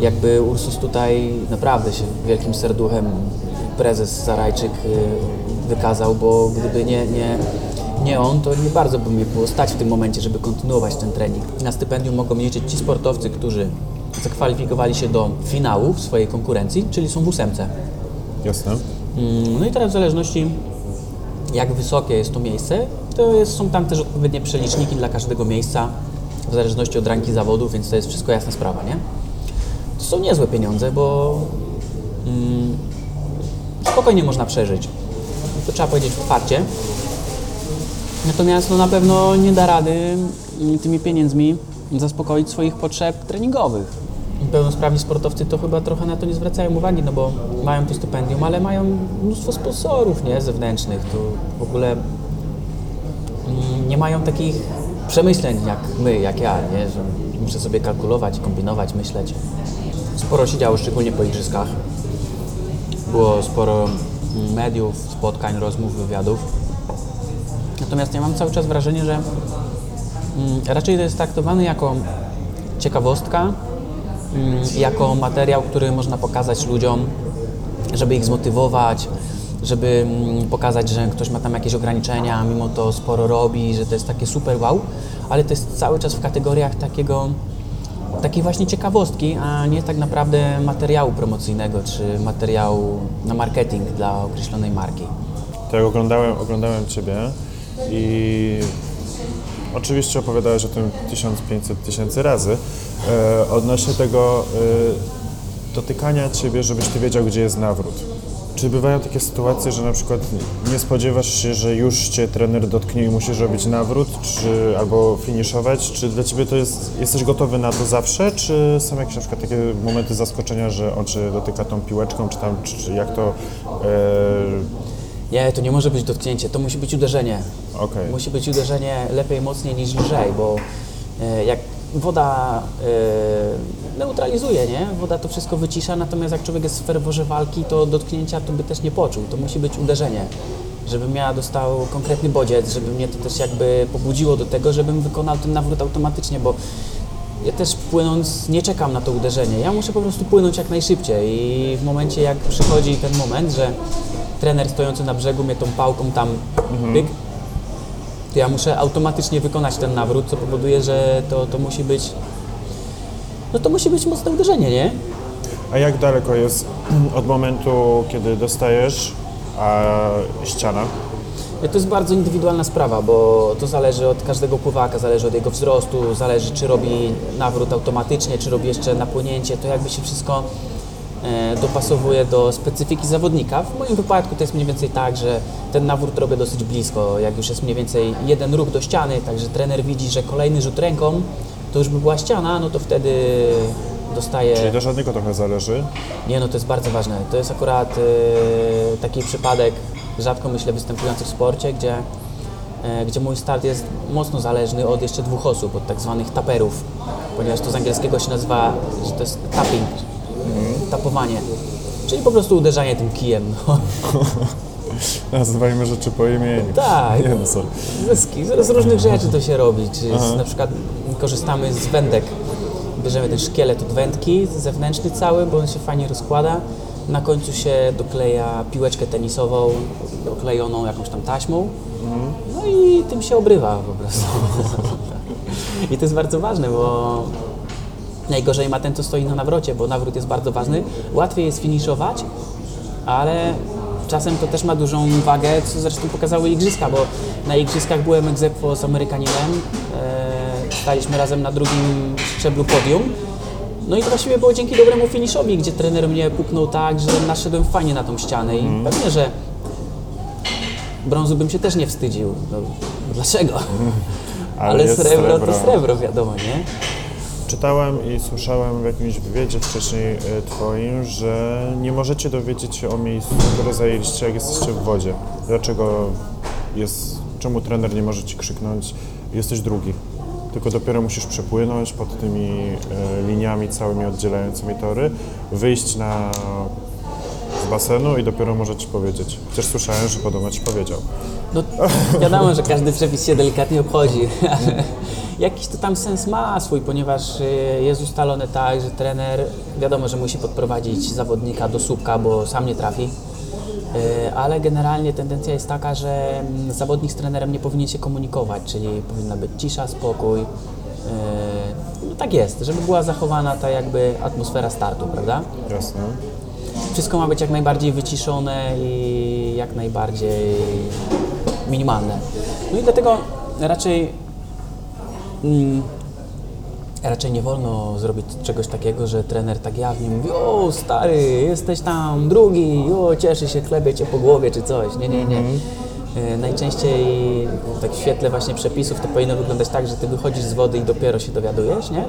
Jakby Ursus tutaj naprawdę się wielkim serduchem prezes Zarajczyk y, wykazał, bo gdyby nie, nie, nie on, to nie bardzo by mnie było stać w tym momencie, żeby kontynuować ten trening. Na stypendium mogą liczyć ci sportowcy, którzy zakwalifikowali się do finału w swojej konkurencji, czyli są w ósemce. Jasne. Mm, No i teraz w zależności jak wysokie jest to miejsce, to jest, są tam też odpowiednie przeliczniki dla każdego miejsca w zależności od ranki zawodów, więc to jest wszystko jasna sprawa, nie? To są niezłe pieniądze, bo mm, spokojnie można przeżyć. To trzeba powiedzieć otwarcie. Natomiast no, na pewno nie da rady mm, tymi pieniędzmi zaspokoić swoich potrzeb treningowych. Pełnosprawni sportowcy to chyba trochę na to nie zwracają uwagi, no bo mają to stypendium, ale mają mnóstwo sponsorów nie, zewnętrznych. To w ogóle nie mają takich przemyśleń jak my, jak ja, nie? że muszę sobie kalkulować, kombinować, myśleć. Sporo się działo, szczególnie po igrzyskach. Było sporo mm, mediów, spotkań, rozmów, wywiadów. Natomiast ja mam cały czas wrażenie, że mm, raczej to jest traktowane jako ciekawostka, mm, jako materiał, który można pokazać ludziom, żeby ich zmotywować, żeby mm, pokazać, że ktoś ma tam jakieś ograniczenia, mimo to sporo robi, że to jest takie super wow, ale to jest cały czas w kategoriach takiego, takiej właśnie ciekawostki, a nie tak naprawdę materiału promocyjnego czy materiału na marketing dla określonej marki. To jak oglądałem, oglądałem Ciebie i oczywiście opowiadałeś o tym 1500 tysięcy razy e, odnośnie tego e, dotykania Ciebie, żebyś Ty wiedział, gdzie jest nawrót. Czy bywają takie sytuacje, że na przykład nie spodziewasz się, że już Cię trener dotknie i musisz robić nawrót, czy albo finiszować? Czy dla Ciebie to jest, jesteś gotowy na to zawsze, czy są jakieś na przykład takie momenty zaskoczenia, że on Cię dotyka tą piłeczką, czy tam, czy, czy jak to... E, Nie, to nie może być dotknięcie, to musi być uderzenie. Okej. Musi być uderzenie lepiej mocniej niż lżej, bo e, jak woda e, neutralizuje, nie? Woda to wszystko wycisza, natomiast jak człowiek jest w ferworze walki, to dotknięcia to by też nie poczuł. To musi być uderzenie, żebym ja dostał konkretny bodziec, żeby mnie to też jakby pobudziło do tego, żebym wykonał ten nawrót automatycznie, bo ja też płynąc nie czekam na to uderzenie. Ja muszę po prostu płynąć jak najszybciej i w momencie jak przychodzi ten moment, że trener stojący na brzegu mnie tą pałką tam pyk, to ja muszę automatycznie wykonać ten nawrót, co powoduje, że to, to musi być no to musi być mocne uderzenie, nie? A jak daleko jest <clears throat> od momentu, kiedy dostajesz, a ściana? To jest bardzo indywidualna sprawa, bo to zależy od każdego pływaka, zależy od jego wzrostu, zależy czy robi nawrót automatycznie, czy robi jeszcze napłynięcie, to jakby się wszystko e, dopasowuje do specyfiki zawodnika. W moim wypadku to jest mniej więcej tak, że ten nawrót robię dosyć blisko, jak już jest mniej więcej jeden ruch do ściany, także trener widzi, że kolejny rzut ręką to już by była ściana, no to wtedy dostaje... Czyli też od niego trochę zależy. Nie, no to jest bardzo ważne. To jest akurat e, taki przypadek, rzadko myślę występujący w sporcie, gdzie, e, gdzie mój start jest mocno zależny od jeszcze dwóch osób, od tak zwanych taperów, ponieważ to z angielskiego się nazywa, że to jest tapping, tapowanie, czyli po prostu uderzanie tym kijem. No. <laughs> Nazywajmy rzeczy po imieniu. Tak. Nie no, sorry. Z, z różnych rzeczy to się robi. Z, na przykład korzystamy z wędek. Bierzemy ten szkielet od wędki, zewnętrzny cały, bo on się fajnie rozkłada. Na końcu się dokleja piłeczkę tenisową, oklejoną jakąś tam taśmą. No i tym się obrywa po prostu. <laughs> I to jest bardzo ważne, bo najgorzej ma ten, co stoi na nawrocie, bo nawrót jest bardzo ważny. Łatwiej jest finiszować, ale czasem to też ma dużą wagę, co zresztą pokazały igrzyska, bo na igrzyskach byłem aequo z Amerykaninem, e, staliśmy razem na drugim szczeblu podium. No i to właściwie było dzięki dobremu finiszowi, gdzie trener mnie puknął tak, że naszedłem fajnie na tą ścianę i pewnie, że brązu bym się też nie wstydził. No, dlaczego? Ale, jest srebro, srebro. to srebro, wiadomo, nie? Czytałem i słyszałem w jakimś wywiadzie wcześniej e, Twoim, że nie możecie dowiedzieć się o miejscu, które zajęliście, jak jesteście w wodzie. Dlaczego jest, czemu trener nie może Ci krzyknąć jesteś drugi. Tylko dopiero musisz przepłynąć pod tymi e, liniami całymi oddzielającymi tory, wyjść na z basenu i dopiero może ci powiedzieć. Chociaż słyszałem, że podobno ci powiedział. No wiadomo, że każdy przepis się delikatnie obchodzi. <laughs> Jakiś to tam sens ma swój, ponieważ y, jest ustalone tak, że trener wiadomo, że musi podprowadzić zawodnika do słupka, bo sam nie trafi. Y, Ale generalnie tendencja jest taka, że mm, zawodnik z trenerem nie powinien się komunikować, czyli powinna być cisza, spokój. Y, No tak jest, żeby była zachowana ta jakby atmosfera startu, prawda? Jasne. Wszystko ma być jak najbardziej wyciszone i jak najbardziej minimalne. No i dlatego raczej mm, raczej nie wolno zrobić czegoś takiego, że trener tak jawnie mówi o stary, jesteś tam drugi, o cieszy się, klebie cię po głowie czy coś. Nie, nie, nie. E, Najczęściej tak w świetle właśnie przepisów to powinno wyglądać tak, że ty wychodzisz z wody i dopiero się dowiadujesz, nie?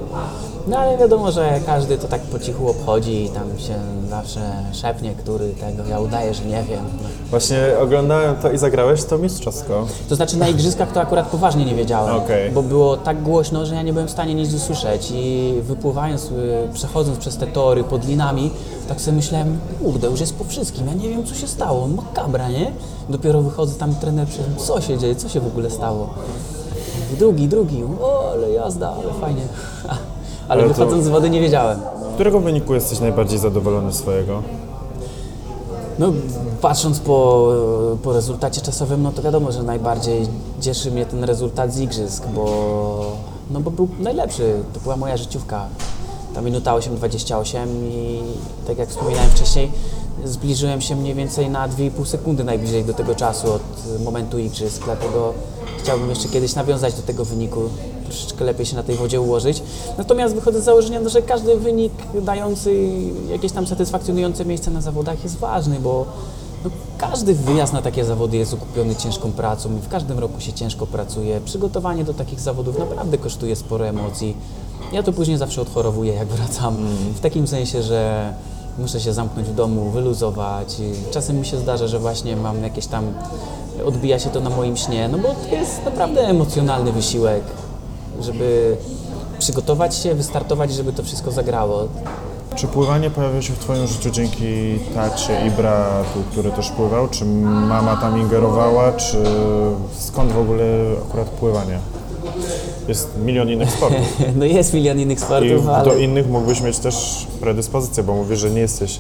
No ale wiadomo, że każdy to tak po cichu obchodzi i tam się zawsze szepnie, który tego, ja udaję, że nie wiem. Właśnie oglądałem to i zagrałeś to mistrzowsko. To znaczy na igrzyskach to akurat poważnie nie wiedziałem, Okej. bo było tak głośno, że ja nie byłem w stanie nic usłyszeć i wypływając, y, przechodząc przez te tory pod linami, tak sobie myślałem, kurde, już jest po wszystkim, ja nie wiem co się stało, makabra, nie? Dopiero wychodzę tam trener, przed co się dzieje, co się w ogóle stało? Drugi, drugi, o, ale jazda, ale fajnie. <laughs> Ale, Ale to- wychodząc z wody nie wiedziałem. Którego wyniku jesteś najbardziej zadowolony swojego? No, patrząc po, po rezultacie czasowym, no to wiadomo, że najbardziej cieszy mnie ten rezultat z igrzysk, bo, no bo był najlepszy. To była moja życiówka. Ta minuta 8.28 i tak jak wspominałem wcześniej, zbliżyłem się mniej więcej na 2,5 sekundy najbliżej do tego czasu od momentu igrzysk, dlatego chciałbym jeszcze kiedyś nawiązać do tego wyniku, troszeczkę lepiej się na tej wodzie ułożyć. Natomiast wychodzę z założenia, że każdy wynik dający jakieś tam satysfakcjonujące miejsce na zawodach jest ważny, bo no, każdy wyjazd na takie zawody jest okupiony ciężką pracą i w każdym roku się ciężko pracuje. Przygotowanie do takich zawodów naprawdę kosztuje sporo emocji. Ja to później zawsze odchorowuję, jak wracam. W takim sensie, że muszę się zamknąć w domu, wyluzować. Czasem mi się zdarza, że właśnie mam jakieś tam, odbija się to na moim śnie, no bo to jest naprawdę emocjonalny wysiłek, żeby przygotować się, wystartować, żeby to wszystko zagrało. Czy pływanie pojawia się w Twoim życiu dzięki tacie i bratu, który też pływał? Czy mama tam ingerowała? Czy skąd w ogóle akurat pływanie? Jest milion innych sportów. <laughs> No jest milion innych I sportów, ale... do innych mógłbyś mieć też predyspozycję, bo mówisz, że nie jesteś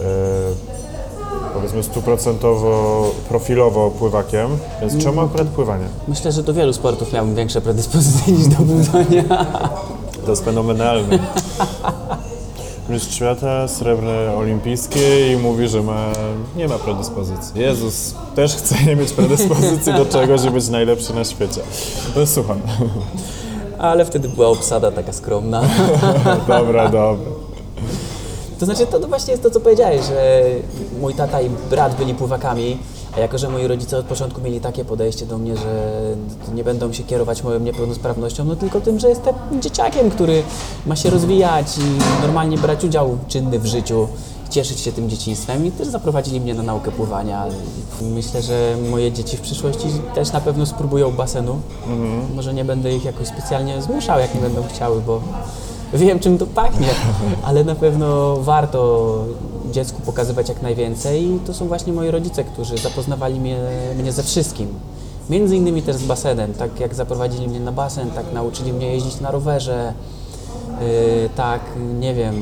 e, powiedzmy stuprocentowo profilowo pływakiem, więc czemu akurat pływanie? Myślę, że do wielu sportów miałbym większe predyspozycje <laughs> niż do budowania. To jest fenomenalne. <laughs> Mistrz świata, srebrne olimpijskie i mówi, że ma, nie ma predyspozycji. Jezus też chce nie mieć predyspozycji do czegoś, żeby być najlepszy na świecie. No słucham. Ale wtedy była obsada taka skromna. <laughs> Dobra, dobra. To znaczy, to, to właśnie jest to, co powiedziałeś, że mój tata i brat byli pływakami, a jako, że moi rodzice od początku mieli takie podejście do mnie, że nie będą się kierować moją niepełnosprawnością, no tylko tym, że jestem dzieciakiem, który ma się rozwijać i normalnie brać udział czynny w życiu, cieszyć się tym dzieciństwem i też zaprowadzili mnie na naukę pływania. Myślę, że moje dzieci w przyszłości też na pewno spróbują basenu. Może nie będę ich jakoś specjalnie zmuszał, jak nie będą chciały, bo wiem czym to pachnie, ale na pewno warto dziecku pokazywać jak najwięcej i to są właśnie moi rodzice, którzy zapoznawali mnie, mnie ze wszystkim. Między innymi też z basenem, tak jak zaprowadzili mnie na basen, tak nauczyli mnie jeździć na rowerze, yy, tak, nie wiem,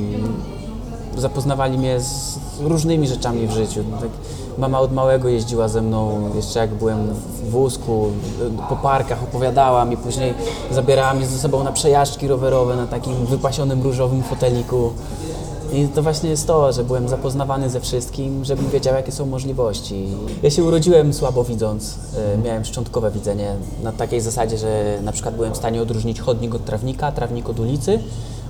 zapoznawali mnie z różnymi rzeczami w życiu. Tak, mama od małego jeździła ze mną, jeszcze jak byłem w wózku, po parkach opowiadała mi, później zabierała mnie ze sobą na przejażdżki rowerowe na takim wypasionym różowym foteliku. I to właśnie jest to, że byłem zapoznawany ze wszystkim, żebym wiedział, jakie są możliwości. Ja się urodziłem słabo widząc, y, miałem szczątkowe widzenie na takiej zasadzie, że na przykład byłem w stanie odróżnić chodnik od trawnika, trawnik od ulicy.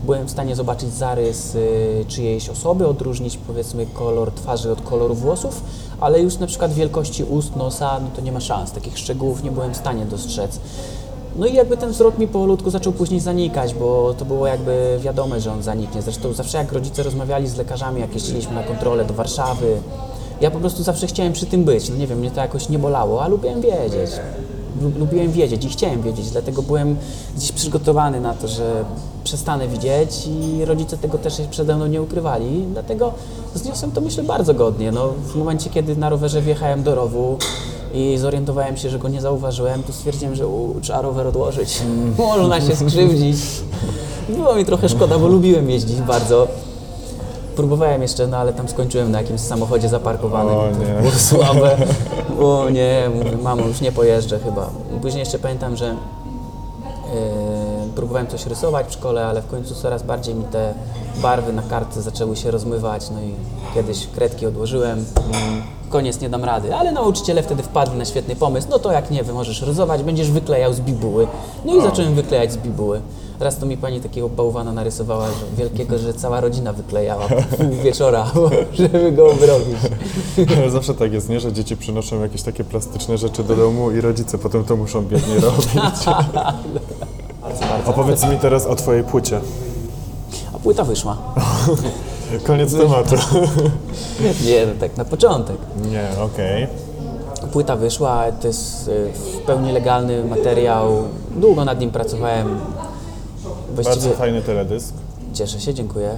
Byłem w stanie zobaczyć zarys y, czyjejś osoby, odróżnić powiedzmy kolor twarzy od koloru włosów, ale już na przykład wielkości ust, nosa, no to nie ma szans. Takich szczegółów nie byłem w stanie dostrzec. No i jakby ten wzrok mi powolutku zaczął później zanikać, bo to było jakby wiadome, że on zaniknie. Zresztą zawsze jak rodzice rozmawiali z lekarzami, jak jeździliśmy na kontrolę do Warszawy, ja po prostu zawsze chciałem przy tym być. No nie wiem, mnie to jakoś nie bolało, a lubiłem wiedzieć. lu- lubiłem wiedzieć i chciałem wiedzieć, dlatego byłem gdzieś przygotowany na to, że przestanę widzieć i rodzice tego też przede mną nie ukrywali, dlatego zniosłem to myślę bardzo godnie. No, w momencie, kiedy na rowerze wjechałem do rowu i zorientowałem się, że go nie zauważyłem, to stwierdziłem, że u, trzeba rower odłożyć, można się skrzywdzić. Było mi trochę szkoda, bo lubiłem jeździć bardzo. Próbowałem jeszcze, no ale tam skończyłem na jakimś samochodzie zaparkowanym. O nie. Było słabe. O nie, mówię, mamo, już nie pojeżdżę chyba. Później jeszcze pamiętam, że Yy, próbowałem coś rysować w szkole, ale w końcu coraz bardziej mi te barwy na kartce zaczęły się rozmywać, no i kiedyś kredki odłożyłem, koniec, nie dam rady, ale nauczyciele wtedy wpadli na świetny pomysł, no to jak nie, wy możesz rysować, będziesz wyklejał z bibuły. No i zacząłem wyklejać z bibuły. Raz to mi pani takiego bałwana narysowała, że wielkiego, że cała rodzina wyklejała pół <laughs> wieczora, żeby go obrobić. Ale zawsze tak jest, nie? Że dzieci przynoszą jakieś takie plastyczne rzeczy do domu i rodzice potem to muszą biednie <laughs> robić. <laughs> Opowiedz mi teraz o twojej płycie. A płyta wyszła. <laughs> Koniec tematu. <laughs> Nie, no tak na początek. Nie, okej. Płyta wyszła, to jest y, w pełni legalny materiał. Długo nad nim pracowałem. Właściwie Bardzo fajny teledysk. cieszę się, dziękuję.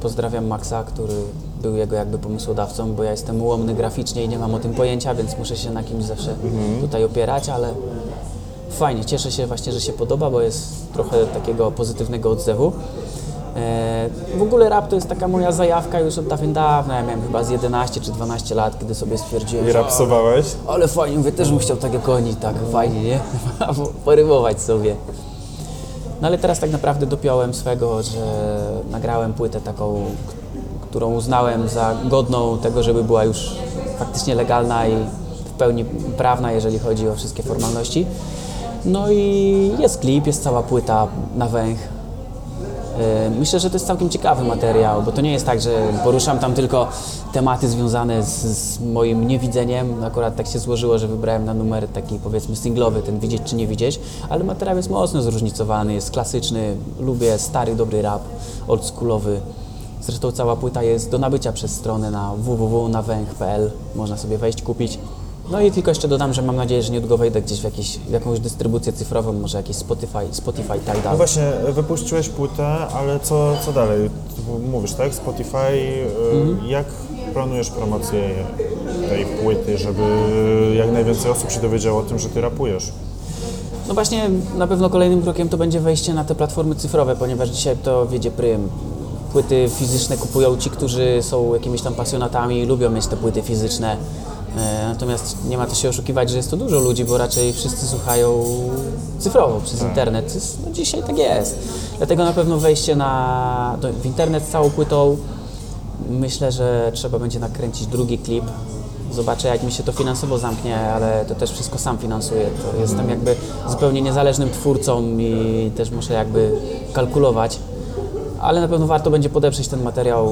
Pozdrawiam Maxa, który był jego jakby pomysłodawcą, bo ja jestem ułomny graficznie i nie mam o tym pojęcia, więc muszę się na kimś zawsze tutaj opierać, ale fajnie, cieszę się właśnie, że się podoba, bo jest trochę takiego pozytywnego odzewu. E, w ogóle rap to jest taka moja zajawka już od dawien dawna, ja miałem chyba z 11 czy 12 lat, kiedy sobie stwierdziłem, I że rapsowałeś? ale fajnie, mówię, też bym chciał tak jak oni, tak fajnie, nie? <laughs> Porymować sobie. No ale teraz tak naprawdę dopiąłem swego, że nagrałem płytę taką, którą uznałem za godną tego, żeby była już faktycznie legalna i w pełni prawna, jeżeli chodzi o wszystkie formalności. No i jest klip, jest cała płyta na węch. E, Myślę, że to jest całkiem ciekawy materiał, bo to nie jest tak, że poruszam tam tylko tematy związane z, z moim niewidzeniem. Akurat tak się złożyło, że wybrałem na numer taki powiedzmy singlowy, ten widzieć czy nie widzieć, ale materiał jest mocno zróżnicowany, jest klasyczny, lubię stary, dobry rap, oldschoolowy. Zresztą cała płyta jest do nabycia przez stronę na www.nawęch.pl, można sobie wejść, kupić. No i tylko jeszcze dodam, że mam nadzieję, że niedługo wejdę gdzieś w, jakieś, w jakąś dystrybucję cyfrową, może jakieś Spotify, Spotify No Tidal. właśnie, wypuściłeś płytę, ale co, co dalej? Mówisz, tak? Spotify. y, Jak planujesz promocję tej płyty, żeby jak najwięcej osób się dowiedziało o tym, że ty rapujesz? No właśnie, na pewno kolejnym krokiem to będzie wejście na te platformy cyfrowe, ponieważ dzisiaj to wiedzie prym. Płyty fizyczne kupują ci, którzy są jakimiś tam pasjonatami i lubią mieć te płyty fizyczne. E, Natomiast nie ma to się oszukiwać, że jest to dużo ludzi, bo raczej wszyscy słuchają cyfrowo przez internet. To jest, no dzisiaj tak jest. Dlatego na pewno wejście na, do, w internet z całą płytą. Myślę, że trzeba będzie nakręcić drugi klip. Zobaczę, jak mi się to finansowo zamknie, ale to też wszystko sam finansuję. To jestem jakby zupełnie niezależnym twórcą i też muszę jakby kalkulować. Ale na pewno warto będzie podeprzeć ten materiał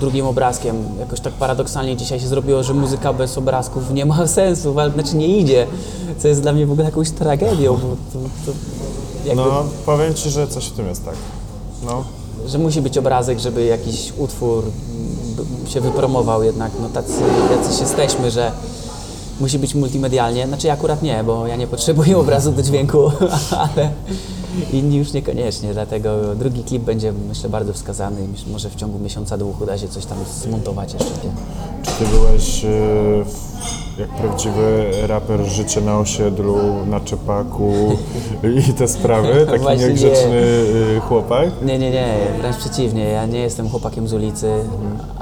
drugim obrazkiem. Jakoś tak paradoksalnie dzisiaj się zrobiło, że muzyka bez obrazków nie ma <laughs> sensu, ale znaczy nie idzie. Co jest dla mnie w ogóle jakąś tragedią, bo to, to jakby, No, powiem ci, że coś w tym jest tak. No, że musi być obrazek, żeby jakiś utwór się wypromował jednak. No tacy, jacyś jesteśmy, że musi być multimedialnie. Znaczy ja akurat nie, bo ja nie potrzebuję obrazu do dźwięku, <laughs> ale inni już niekoniecznie. Dlatego drugi klip będzie myślę bardzo wskazany i może w ciągu miesiąca dwóch uda się coś tam zmontować jeszcze. czy ty byłeś w- jak prawdziwy raper życie na osiedlu, na czepaku i te sprawy? <laughs> Taki Właśnie niegrzeczny y, chłopak? Nie, nie, nie, wręcz przeciwnie. Ja nie jestem chłopakiem z ulicy,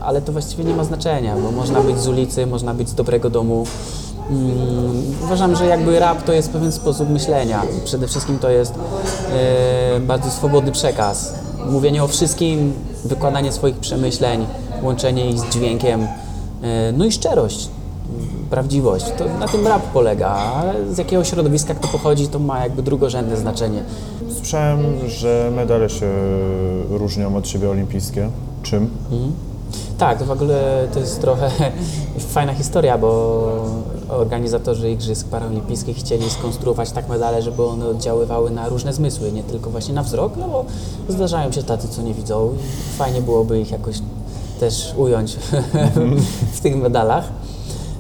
ale to właściwie nie ma znaczenia, bo można być z ulicy, można być z dobrego domu. Mm, uważam, że jakby rap to jest pewien sposób myślenia. Przede wszystkim to jest e, bardzo swobodny przekaz. Mówienie o wszystkim, wykładanie swoich przemyśleń, łączenie ich z dźwiękiem, e, no i szczerość, prawdziwość. To na tym rap polega, ale z jakiego środowiska kto pochodzi, to ma jakby drugorzędne znaczenie. Słyszałem, że medale się różnią od siebie olimpijskie. Czym? Tak, to w ogóle to jest trochę <laughs> fajna historia, bo organizatorzy Igrzysk Paraolimpijskich chcieli skonstruować tak medale, żeby one oddziaływały na różne zmysły, nie tylko właśnie na wzrok, no bo zdarzają się tacy, co nie widzą. Fajnie byłoby ich jakoś też ująć <laughs> w tych medalach.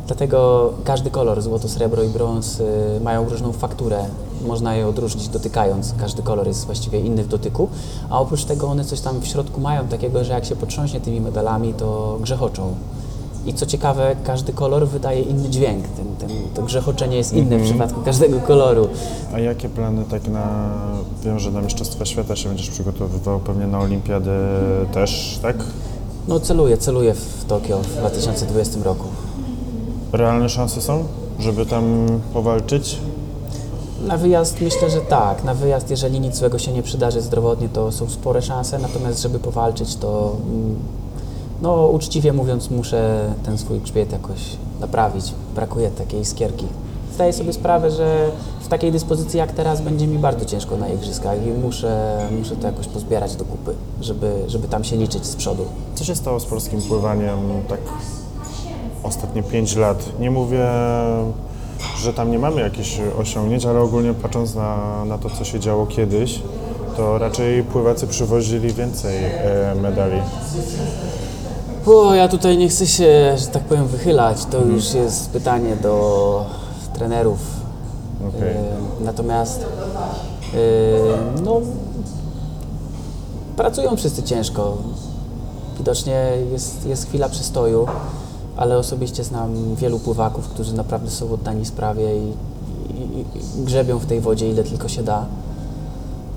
Dlatego każdy kolor, złoto, srebro i brąz, y, mają różną fakturę. Można je odróżnić dotykając. Każdy kolor jest właściwie inny w dotyku, a oprócz tego one coś tam w środku mają takiego, że jak się potrząśnie tymi medalami, to grzechoczą. I co ciekawe, każdy kolor wydaje inny dźwięk. Ten, ten, to grzechoczenie jest inne w przypadku każdego koloru. A jakie plany tak na... Wiem, że na Mistrzostwa Świata się będziesz przygotowywał, pewnie na Olimpiadę też, tak? No celuję, celuję w Tokio w 2020 roku. Realne szanse są, żeby tam powalczyć? Na wyjazd myślę, że tak. Na wyjazd, jeżeli nic złego się nie przydarzy zdrowotnie, to są spore szanse, natomiast żeby powalczyć, to mm, no uczciwie mówiąc muszę ten swój grzbiet jakoś naprawić. Brakuje takiej iskierki. Zdaję sobie sprawę, że w takiej dyspozycji jak teraz będzie mi bardzo ciężko na igrzyskach i muszę, muszę to jakoś pozbierać do kupy, żeby, żeby tam się liczyć z przodu. Co się stało z polskim pływaniem tak ostatnie 5 lat? Nie mówię, że tam nie mamy jakichś osiągnięć, ale ogólnie patrząc na, na to, co się działo kiedyś, to raczej pływacy przywozili więcej e, medali. O, ja tutaj nie chcę się, że tak powiem, wychylać. To już jest pytanie do trenerów. Okej. E, Natomiast e, no, pracują wszyscy ciężko. Widocznie jest, jest chwila przystoju, ale osobiście znam wielu pływaków, którzy naprawdę są oddani sprawie i, i, i grzebią w tej wodzie ile tylko się da.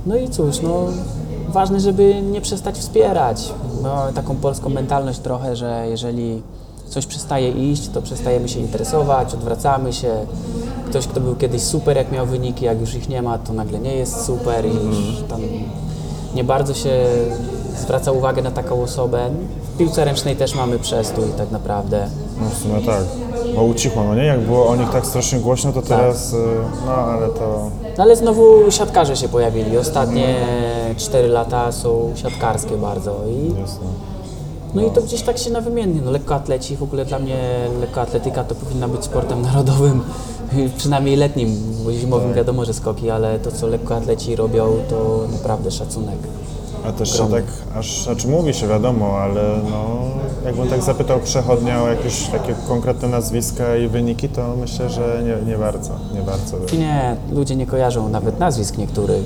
No i cóż, no ważne, żeby nie przestać wspierać. Mamy taką polską mentalność trochę, że jeżeli coś przestaje iść, to przestajemy się interesować, odwracamy się. Ktoś, kto był kiedyś super, jak miał wyniki, jak już ich nie ma, to nagle nie jest super i już tam nie bardzo się zwraca uwagę na taką osobę. W piłce ręcznej też mamy przestój tak naprawdę. No w sumie tak, bo ucichło, no nie? Jak było o nich tak strasznie głośno, to teraz, y, no ale to... No ale znowu siatkarze się pojawili. Ostatnie 4 lata są siatkarskie bardzo i Jest, no. No i to gdzieś tak się nawymiennie. No lekkoatleci, w ogóle dla mnie lekkoatletyka to powinna być sportem narodowym, <laughs> przynajmniej letnim, bo zimowym wiadomo, że skoki, ale to co lekkoatleci robią, to naprawdę szacunek. A też się tak, aż, znaczy mówi się wiadomo, ale no, jakbym tak zapytał przechodnia o jakieś takie konkretne nazwiska i wyniki, to myślę, że nie, nie bardzo, nie bardzo. Nie, ludzie nie kojarzą nawet nazwisk niektórych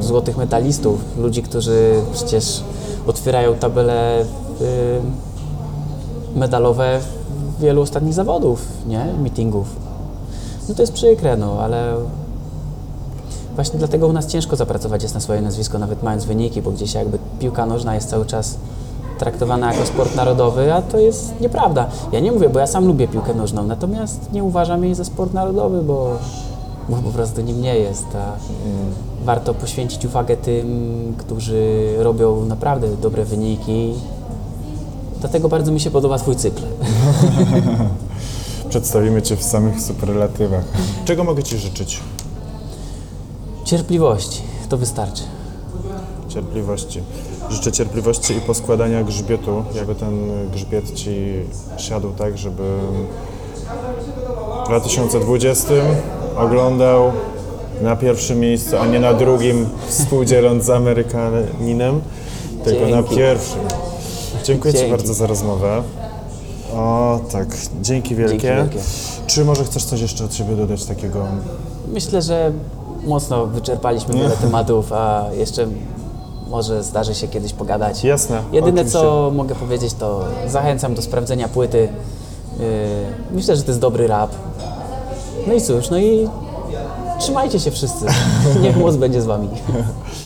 złotych medalistów, ludzi, którzy przecież otwierają tabele y, medalowe wielu ostatnich zawodów, nie? Meetingów. No to jest przykre, no, ale właśnie dlatego u nas ciężko zapracować jest na swoje nazwisko, nawet mając wyniki, bo gdzieś jakby piłka nożna jest cały czas traktowana jako sport narodowy, a to jest nieprawda. Ja nie mówię, bo ja sam lubię piłkę nożną, natomiast nie uważam jej za sport narodowy, bo, bo po prostu nim nie jest. A warto poświęcić uwagę tym, którzy robią naprawdę dobre wyniki. Dlatego bardzo mi się podoba Twój cykl. <laughs> Przedstawimy Cię w samych superlatywach. Czego mogę Ci życzyć? Cierpliwości, to wystarczy. Cierpliwości. Życzę cierpliwości i poskładania grzbietu, jakby ten grzbiet Ci siadł tak, żeby w 2020 oglądał na pierwszym miejscu, a nie na drugim, współdzieląc z Amerykaninem, tylko na Dzięki. pierwszym. Dziękuję Ci Dzięki. bardzo za rozmowę. O tak, dzięki wielkie. wielkie. Czy może chcesz coś jeszcze od siebie dodać takiego? Myślę, że mocno wyczerpaliśmy wiele tematów, a jeszcze może zdarzy się kiedyś pogadać. Jasne, Jedyne oczywiście. co mogę powiedzieć to zachęcam do sprawdzenia płyty. Yy, Myślę, że to jest dobry rap. No i cóż, no i trzymajcie się wszyscy. <laughs> Niech moc będzie z wami.